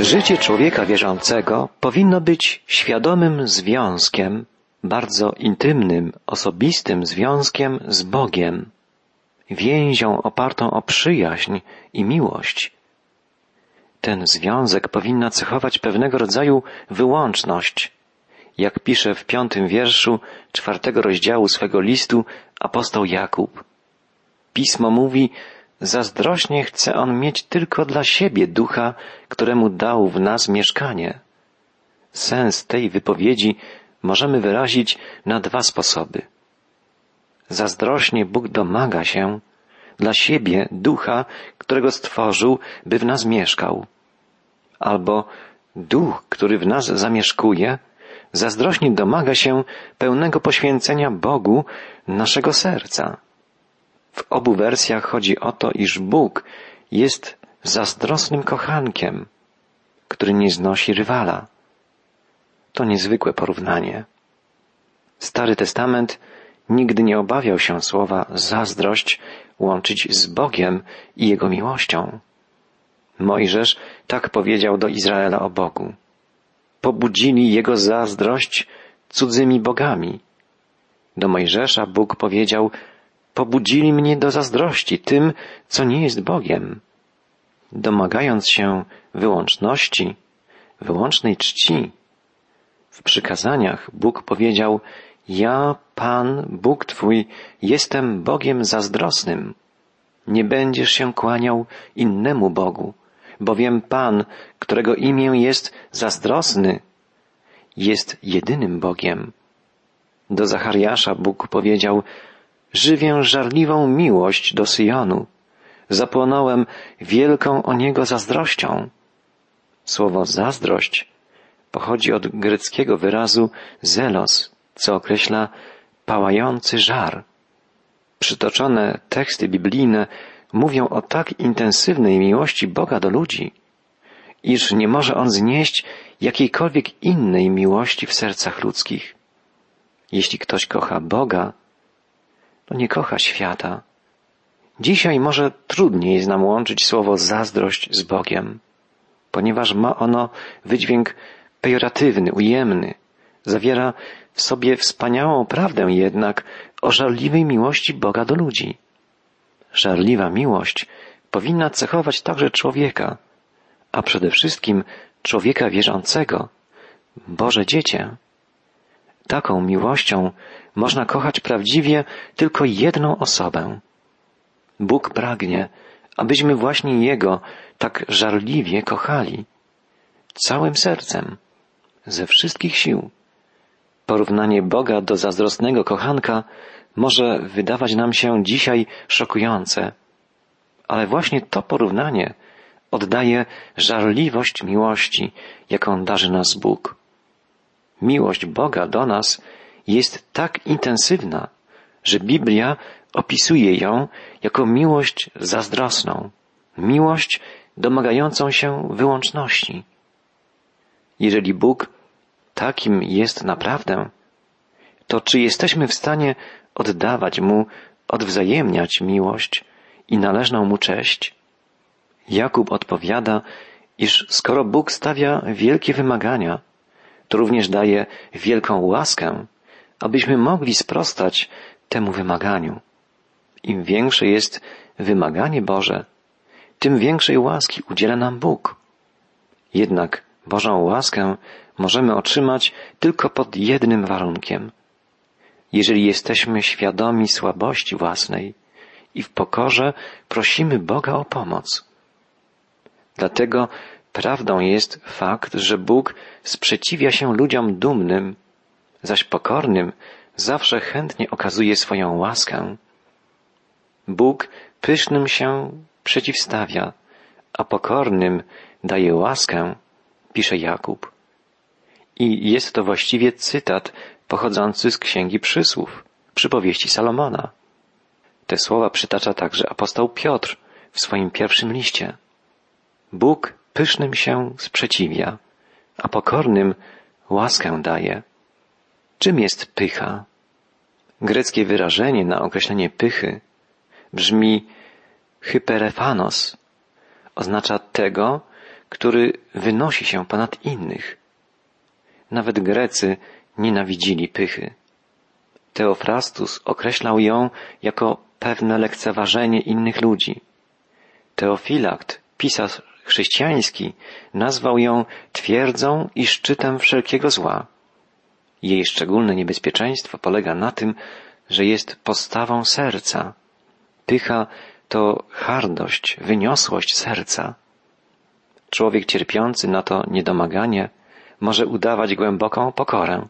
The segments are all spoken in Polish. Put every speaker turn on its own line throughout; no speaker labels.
Życie człowieka wierzącego powinno być świadomym związkiem, bardzo intymnym, osobistym związkiem z Bogiem, więzią opartą o przyjaźń i miłość. Ten związek powinna cechować pewnego rodzaju wyłączność, jak pisze w piątym wierszu czwartego rozdziału swego listu apostoł Jakub. Pismo mówi, zazdrośnie chce on mieć tylko dla siebie ducha, któremu dał w nas mieszkanie. Sens tej wypowiedzi możemy wyrazić na dwa sposoby. Zazdrośnie Bóg domaga się dla siebie ducha, którego stworzył, by w nas mieszkał. Albo duch, który w nas zamieszkuje, zazdrośnie domaga się pełnego poświęcenia Bogu naszego serca. W obu wersjach chodzi o to, iż Bóg jest zazdrosnym kochankiem, który nie znosi rywala. To niezwykłe porównanie. Stary Testament nigdy nie obawiał się słowa zazdrość łączyć z Bogiem i Jego miłością. Mojżesz tak powiedział do Izraela o Bogu. Pobudzili jego zazdrość cudzymi bogami. Do Mojżesza Bóg powiedział, pobudzili mnie do zazdrości tym, co nie jest Bogiem. Domagając się wyłączności, wyłącznej czci, w przykazaniach Bóg powiedział, ja, Pan, Bóg Twój, jestem Bogiem zazdrosnym. Nie będziesz się kłaniał innemu Bogu, bowiem Pan, którego imię jest zazdrosny, jest jedynym Bogiem. Do Zachariasza Bóg powiedział, żywię żarliwą miłość do Syjonu, zapłonąłem wielką o niego zazdrością. Słowo zazdrość pochodzi od greckiego wyrazu zelos, co określa pałający żar. Przytoczone teksty biblijne mówią o tak intensywnej miłości Boga do ludzi, iż nie może on znieść jakiejkolwiek innej miłości w sercach ludzkich. Jeśli ktoś kocha Boga, to nie kocha świata. Dzisiaj może trudniej jest nam łączyć słowo zazdrość z Bogiem, ponieważ ma ono wydźwięk pejoratywny, ujemny. Zawiera w sobie wspaniałą prawdę jednak o żarliwej miłości Boga do ludzi. Żarliwa miłość powinna cechować także człowieka, a przede wszystkim człowieka wierzącego, Boże dziecię. Taką miłością można kochać prawdziwie tylko jedną osobę. Bóg pragnie, abyśmy właśnie Jego tak żarliwie kochali, całym sercem, ze wszystkich sił. Porównanie Boga do zazdrosnego kochanka może wydawać nam się dzisiaj szokujące, ale właśnie to porównanie oddaje żarliwość miłości, jaką darzy nas Bóg. Miłość Boga do nas jest tak intensywna, że Biblia opisuje ją jako miłość zazdrosną, miłość domagającą się wyłączności. Jeżeli Bóg takim jest naprawdę, to czy jesteśmy w stanie oddawać Mu, odwzajemniać miłość i należną Mu cześć? Jakub odpowiada, iż skoro Bóg stawia wielkie wymagania, to również daje wielką łaskę, abyśmy mogli sprostać temu wymaganiu. Im większe jest wymaganie Boże, tym większej łaski udziela nam Bóg. Jednak Bożą łaskę możemy otrzymać tylko pod jednym warunkiem. Jeżeli jesteśmy świadomi słabości własnej i w pokorze prosimy Boga o pomoc. Dlatego prawdą jest fakt, że Bóg sprzeciwia się ludziom dumnym, zaś pokornym zawsze chętnie okazuje swoją łaskę. Bóg pysznym się przeciwstawia, a pokornym daje łaskę, pisze Jakub. I jest to właściwie cytat pochodzący z Księgi Przysłów, przypowieści Salomona. Te słowa przytacza także apostoł Piotr w swoim pierwszym liście. Bóg pysznym się sprzeciwia, a pokornym łaskę daje. Czym jest pycha? Greckie wyrażenie na określenie pychy brzmi hyperefanos. Oznacza tego, który wynosi się ponad innych. Nawet Grecy nienawidzili pychy. Teofrastus określał ją jako pewne lekceważenie innych ludzi. Teofilakt, pisarz chrześcijański, nazwał ją twierdzą i szczytem wszelkiego zła. Jej szczególne niebezpieczeństwo polega na tym, że jest postawą serca. Pycha to hardość, wyniosłość serca. Człowiek cierpiący na to niedomaganie może udawać głęboką pokorę,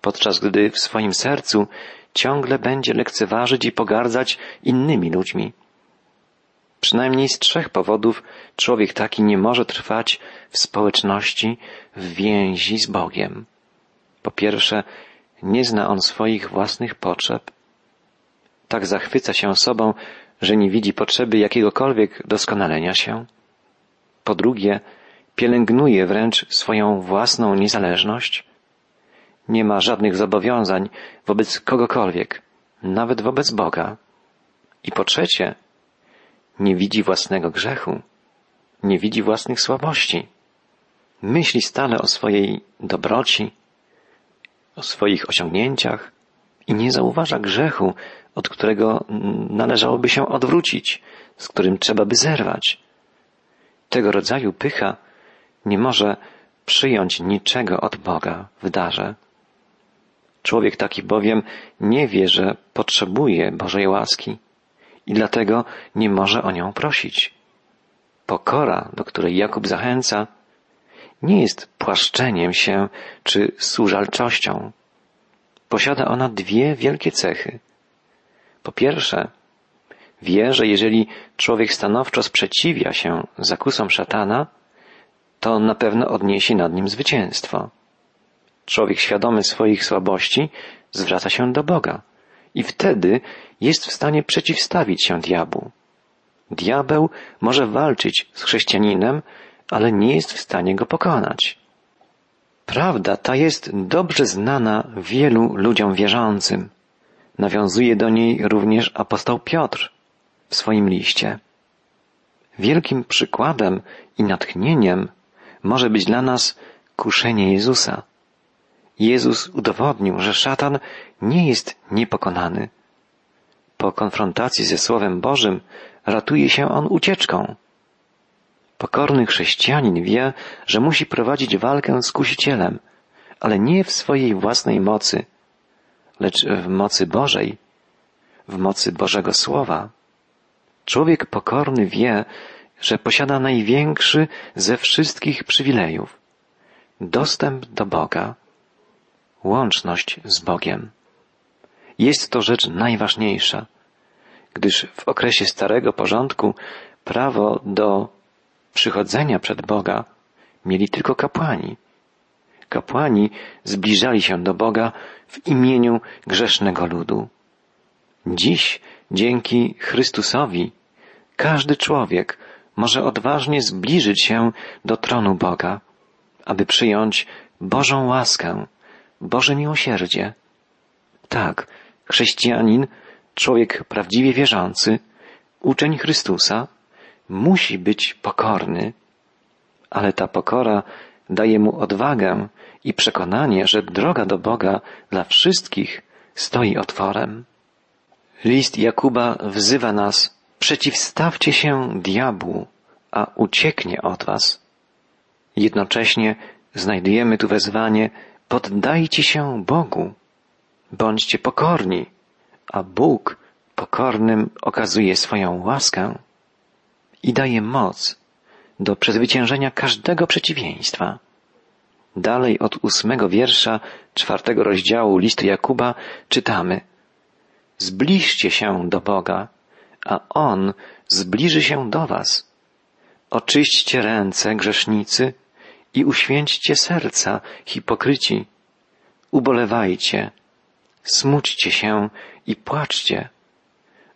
podczas gdy w swoim sercu ciągle będzie lekceważyć i pogardzać innymi ludźmi. Przynajmniej z trzech powodów człowiek taki nie może trwać w społeczności, w więzi z Bogiem. Po pierwsze, nie zna on swoich własnych potrzeb. Tak zachwyca się sobą, że nie widzi potrzeby jakiegokolwiek doskonalenia się. Po drugie, pielęgnuje wręcz swoją własną niezależność. Nie ma żadnych zobowiązań wobec kogokolwiek, nawet wobec Boga. I po trzecie, nie widzi własnego grzechu, nie widzi własnych słabości. Myśli stale o swojej dobroci, o swoich osiągnięciach i nie zauważa grzechu, od którego należałoby się odwrócić, z którym trzeba by zerwać. Tego rodzaju pycha nie może przyjąć niczego od Boga w darze. Człowiek taki bowiem nie wie, że potrzebuje Bożej łaski i dlatego nie może o nią prosić. Pokora, do której Jakub zachęca, nie jest płaszczeniem się czy służalczością. Posiada ona dwie wielkie cechy. Po pierwsze, wie, że jeżeli człowiek stanowczo sprzeciwia się zakusom szatana, to na pewno odniesie nad nim zwycięstwo. Człowiek świadomy swoich słabości zwraca się do Boga i wtedy jest w stanie przeciwstawić się diabłu. Diabeł może walczyć z chrześcijaninem, ale nie jest w stanie go pokonać. Prawda ta jest dobrze znana wielu ludziom wierzącym. Nawiązuje do niej również apostoł Piotr w swoim liście. Wielkim przykładem i natchnieniem może być dla nas kuszenie Jezusa. Jezus udowodnił, że szatan nie jest niepokonany. Po konfrontacji ze Słowem Bożym ratuje się on ucieczką. Pokorny chrześcijanin wie, że musi prowadzić walkę z kusicielem, ale nie w swojej własnej mocy, lecz w mocy Bożej, w mocy Bożego Słowa. Człowiek pokorny wie, że posiada największy ze wszystkich przywilejów dostęp do Boga, łączność z Bogiem. Jest to rzecz najważniejsza, gdyż w okresie starego porządku prawo do przychodzenia przed Boga mieli tylko kapłani. Kapłani zbliżali się do Boga w imieniu grzesznego ludu. Dziś, dzięki Chrystusowi, każdy człowiek może odważnie zbliżyć się do tronu Boga, aby przyjąć Bożą łaskę, Boże miłosierdzie. Tak, chrześcijanin, człowiek prawdziwie wierzący, uczeń Chrystusa, musi być pokorny, ale ta pokora daje mu odwagę i przekonanie, że droga do Boga dla wszystkich stoi otworem. List Jakuba wzywa nas, przeciwstawcie się diabłu, a ucieknie od was. Jednocześnie znajdujemy tu wezwanie, poddajcie się Bogu, bądźcie pokorni, a Bóg pokornym okazuje swoją łaskę i daje moc do przezwyciężenia każdego przeciwieństwa. Dalej od ósmego wiersza czwartego rozdziału listu Jakuba czytamy Zbliżcie się do Boga, a On zbliży się do was. Oczyśćcie ręce, grzesznicy, i uświęćcie serca, hipokryci. Ubolewajcie, smućcie się i płaczcie.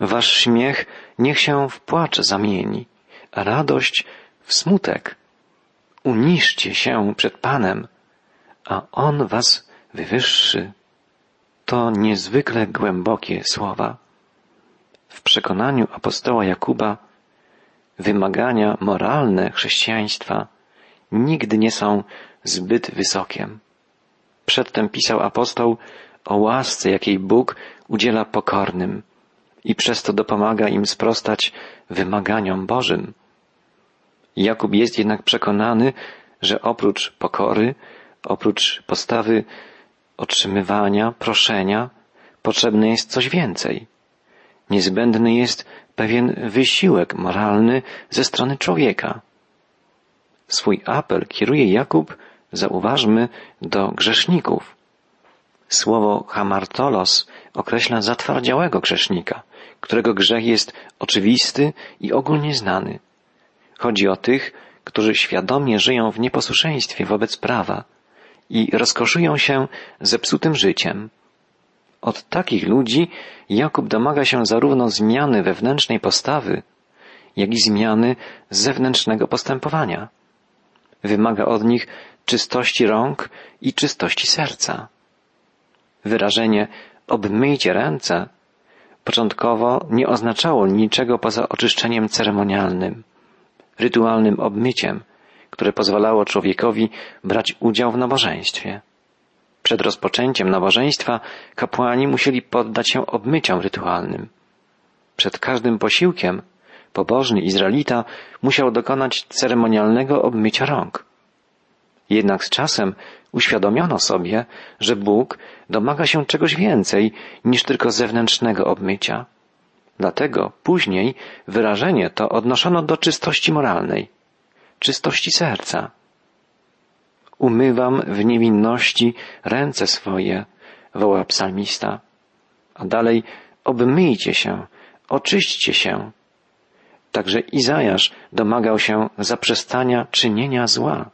Wasz śmiech niech się w płacz zamieni radość w smutek. Uniszcie się przed Panem, a On was wywyższy. To niezwykle głębokie słowa. W przekonaniu apostoła Jakuba wymagania moralne chrześcijaństwa nigdy nie są zbyt wysokie. Przedtem pisał apostoł o łasce, jakiej Bóg udziela pokornym i przez to dopomaga im sprostać wymaganiom Bożym. Jakub jest jednak przekonany, że oprócz pokory, oprócz postawy otrzymywania, proszenia, potrzebne jest coś więcej. Niezbędny jest pewien wysiłek moralny ze strony człowieka. Swój apel kieruje Jakub, zauważmy, do grzeszników. Słowo hamartolos określa zatwardziałego grzesznika, którego grzech jest oczywisty i ogólnie znany. Chodzi o tych, którzy świadomie żyją w nieposłuszeństwie wobec prawa i rozkoszują się zepsutym życiem. Od takich ludzi Jakub domaga się zarówno zmiany wewnętrznej postawy, jak i zmiany zewnętrznego postępowania. Wymaga od nich czystości rąk i czystości serca. Wyrażenie obmyjcie ręce początkowo nie oznaczało niczego poza oczyszczeniem ceremonialnym, rytualnym obmyciem, które pozwalało człowiekowi brać udział w nabożeństwie. Przed rozpoczęciem nabożeństwa kapłani musieli poddać się obmyciom rytualnym. Przed każdym posiłkiem pobożny Izraelita musiał dokonać ceremonialnego obmycia rąk. Jednak z czasem uświadomiono sobie, że Bóg domaga się czegoś więcej niż tylko zewnętrznego obmycia. Dlatego później wyrażenie to odnoszono do czystości moralnej, czystości serca. Umywam w niewinności ręce swoje, woła psalmista. A dalej, obmyjcie się, oczyśćcie się. Także Izajasz domagał się zaprzestania czynienia zła.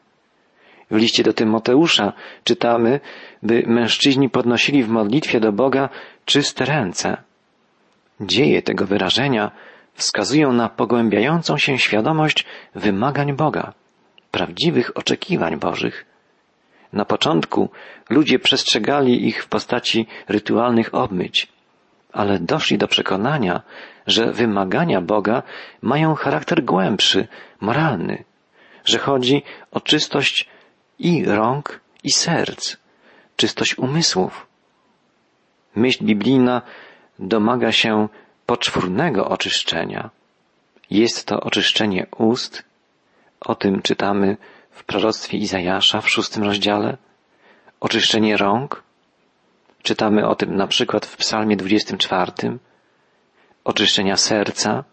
W liście do Tymoteusza czytamy, by mężczyźni podnosili w modlitwie do Boga czyste ręce. Dzieje tego wyrażenia wskazują na pogłębiającą się świadomość wymagań Boga, prawdziwych oczekiwań Bożych. Na początku ludzie przestrzegali ich w postaci rytualnych obmyć, ale doszli do przekonania, że wymagania Boga mają charakter głębszy, moralny, że chodzi o czystość i rąk, i serc, czystość umysłów. Myśl biblijna domaga się poczwórnego oczyszczenia. Jest to oczyszczenie ust, o tym czytamy w proroctwie Izajasza w szóstym rozdziale. Oczyszczenie rąk, czytamy o tym na przykład w psalmie 24. Oczyszczenia serca,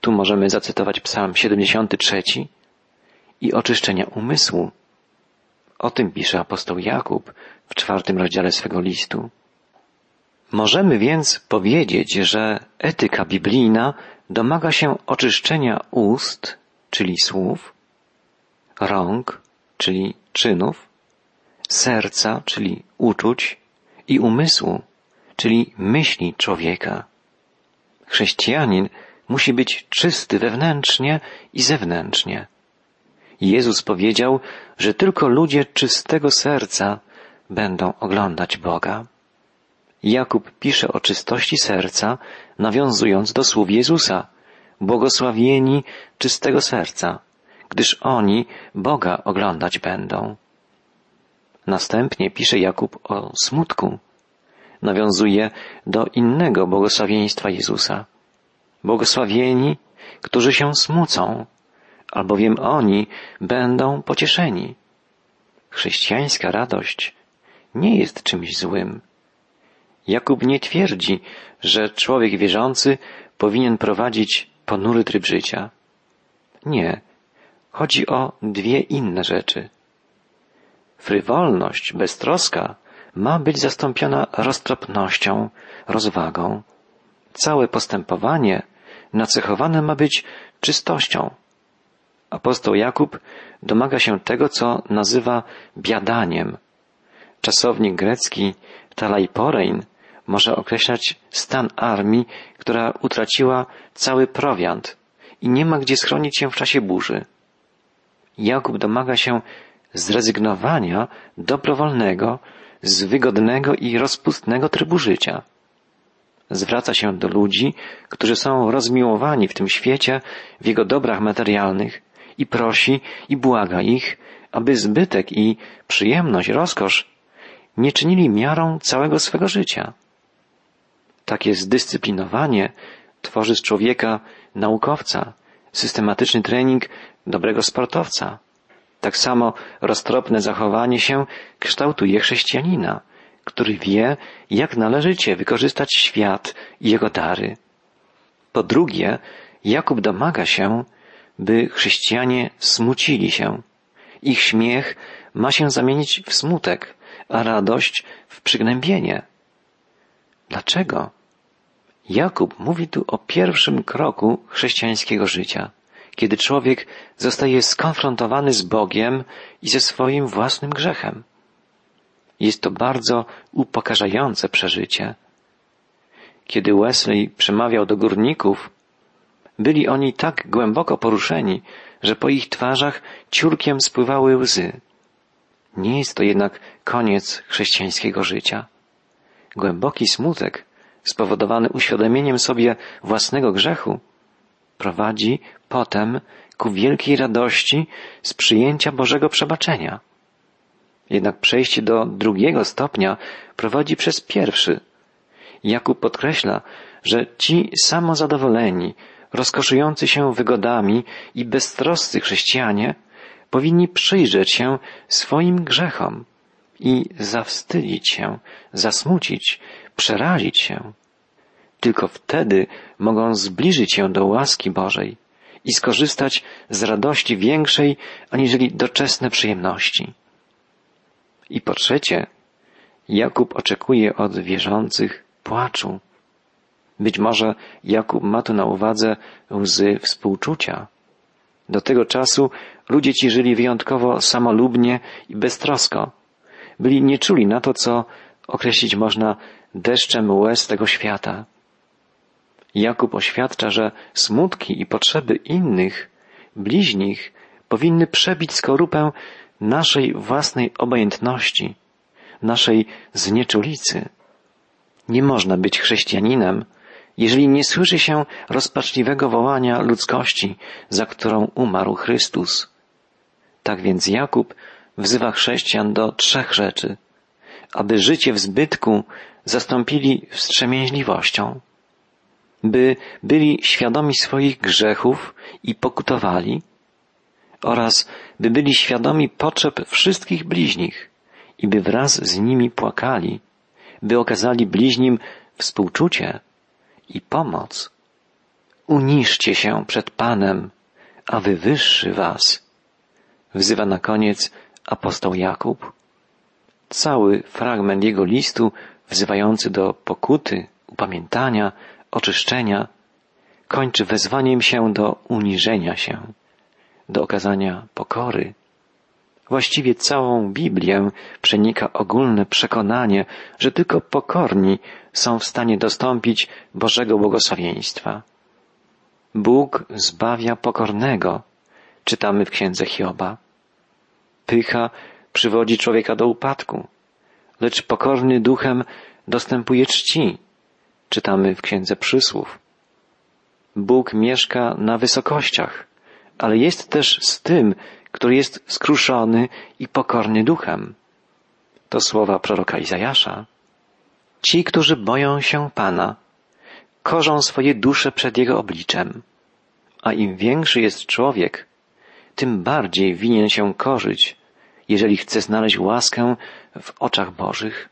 tu możemy zacytować psalm 73 i oczyszczenia umysłu. O tym pisze apostoł Jakub w czwartym rozdziale swego listu. Możemy więc powiedzieć, że etyka biblijna domaga się oczyszczenia ust, czyli słów, rąk, czyli czynów, serca, czyli uczuć i umysłu, czyli myśli człowieka. Chrześcijanin musi być czysty wewnętrznie i zewnętrznie. Jezus powiedział, że tylko ludzie czystego serca będą oglądać Boga. Jakub pisze o czystości serca, nawiązując do słów Jezusa. Błogosławieni czystego serca, gdyż oni Boga oglądać będą. Następnie pisze Jakub o smutku. Nawiązuje do innego błogosławieństwa Jezusa. Błogosławieni, którzy się smucą, albowiem oni będą pocieszeni. Chrześcijańska radość nie jest czymś złym. Jakub nie twierdzi, że człowiek wierzący powinien prowadzić ponury tryb życia. Nie. Chodzi o dwie inne rzeczy. Frywolność, beztroska ma być zastąpiona roztropnością, rozwagą. Całe postępowanie nacechowane ma być czystością. Apostoł Jakub domaga się tego, co nazywa biadaniem. Czasownik grecki talaiporein może określać stan armii, która utraciła cały prowiant i nie ma gdzie schronić się w czasie burzy. Jakub domaga się zrezygnowania dobrowolnego z wygodnego i rozpustnego trybu życia. Zwraca się do ludzi, którzy są rozmiłowani w tym świecie w jego dobrach materialnych i prosi i błaga ich, aby zbytek i przyjemność, rozkosz nie czynili miarą całego swego życia. Takie zdyscyplinowanie tworzy z człowieka naukowca, systematyczny trening dobrego sportowca. Tak samo roztropne zachowanie się kształtuje chrześcijanina, który wie, jak należycie wykorzystać świat i jego dary. Po drugie, Jakub domaga się, by chrześcijanie smucili się. Ich śmiech ma się zamienić w smutek, a radość w przygnębienie. Dlaczego? Jakub mówi tu o pierwszym kroku chrześcijańskiego życia, kiedy człowiek zostaje skonfrontowany z Bogiem i ze swoim własnym grzechem. Jest to bardzo upokarzające przeżycie. Kiedy Wesley przemawiał do górników, byli oni tak głęboko poruszeni, że po ich twarzach ciurkiem spływały łzy. Nie jest to jednak koniec chrześcijańskiego życia. Głęboki smutek, spowodowany uświadomieniem sobie własnego grzechu, prowadzi potem ku wielkiej radości z przyjęcia Bożego przebaczenia. Jednak przejście do drugiego stopnia prowadzi przez pierwszy. Jakub podkreśla, że ci samozadowoleni, rozkoszujący się wygodami i beztroscy chrześcijanie powinni przyjrzeć się swoim grzechom i zawstydzić się, zasmucić, przerazić się. Tylko wtedy mogą zbliżyć się do łaski Bożej i skorzystać z radości większej aniżeli doczesne przyjemności. I po trzecie, Jakub oczekuje od wierzących płaczu. Być może Jakub ma tu na uwadze łzy współczucia. Do tego czasu ludzie ci żyli wyjątkowo samolubnie i beztrosko. Byli nieczuli na to, co określić można deszczem łez tego świata. Jakub oświadcza, że smutki i potrzeby innych, bliźnich, powinny przebić skorupę naszej własnej obojętności, naszej znieczulicy. Nie można być chrześcijaninem, jeżeli nie słyszy się rozpaczliwego wołania ludzkości, za którą umarł Chrystus. Tak więc Jakub wzywa chrześcijan do trzech rzeczy. Aby życie w zbytku zastąpili wstrzemięźliwością, by byli świadomi swoich grzechów i pokutowali, oraz by byli świadomi potrzeb wszystkich bliźnich i by wraz z nimi płakali, by okazali bliźnim współczucie i pomoc. Uniszcie się przed Panem, a wywyższy was. Wzywa na koniec apostoł Jakub. Cały fragment jego listu wzywający do pokuty, upamiętania, oczyszczenia, kończy wezwaniem się do uniżenia się, do okazania pokory. Właściwie całą Biblię przenika ogólne przekonanie, że tylko pokorni są w stanie dostąpić Bożego błogosławieństwa. Bóg zbawia pokornego, czytamy w księdze Hioba. Pycha przywodzi człowieka do upadku, lecz pokorny duchem dostępuje czci, czytamy w księdze przysłów. Bóg mieszka na wysokościach, ale jest też z tym, który jest skruszony i pokorny duchem. To słowa proroka Izajasza. Ci, którzy boją się Pana, korzą swoje dusze przed Jego obliczem, a im większy jest człowiek, tym bardziej winien się korzyć, jeżeli chce znaleźć łaskę w oczach Bożych.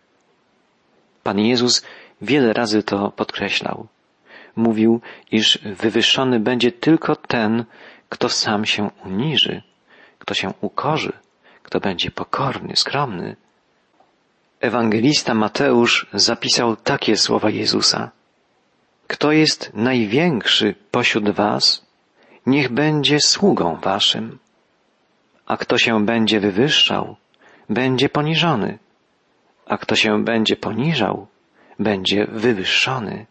Pan Jezus wiele razy to podkreślał. Mówił, iż wywyższony będzie tylko ten, kto sam się uniży, kto się ukorzy, kto będzie pokorny, skromny. Ewangelista Mateusz zapisał takie słowa Jezusa. Kto jest największy pośród was, niech będzie sługą waszym. A kto się będzie wywyższał, będzie poniżony. A kto się będzie poniżał, będzie wywyższony.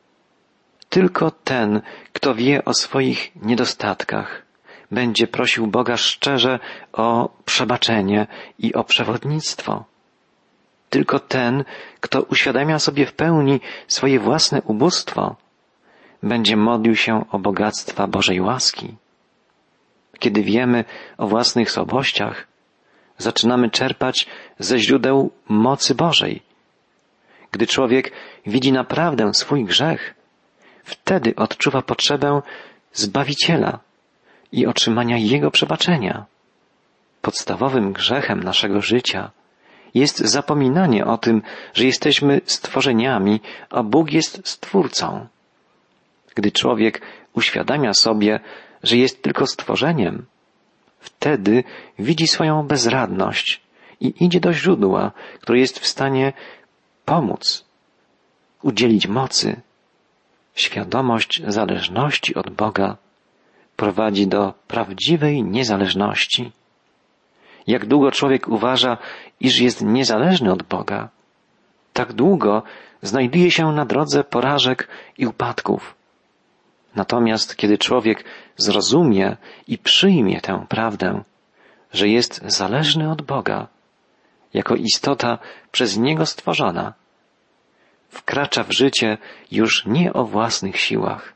Tylko ten, kto wie o swoich niedostatkach, będzie prosił Boga szczerze o przebaczenie i o przewodnictwo. Tylko ten, kto uświadamia sobie w pełni swoje własne ubóstwo, będzie modlił się o bogactwa Bożej łaski. kiedy wiemy o własnych słabościach, zaczynamy czerpać ze źródeł mocy Bożej. Gdy człowiek widzi naprawdę swój grzech, wtedy odczuwa potrzebę Zbawiciela i otrzymania Jego przebaczenia. Podstawowym grzechem naszego życia jest zapominanie o tym, że jesteśmy stworzeniami, a Bóg jest Stwórcą. Gdy człowiek uświadamia sobie, że jest tylko stworzeniem, wtedy widzi swoją bezradność i idzie do źródła, które jest w stanie pomóc, udzielić mocy. Świadomość zależności od Boga prowadzi do prawdziwej niezależności. Jak długo człowiek uważa, iż jest niezależny od Boga, tak długo znajduje się na drodze porażek i upadków. Natomiast kiedy człowiek zrozumie i przyjmie tę prawdę, że jest zależny od Boga, jako istota przez Niego stworzona, wkracza w życie już nie o własnych siłach,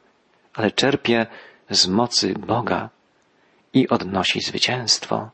ale czerpie z mocy Boga i odnosi zwycięstwo.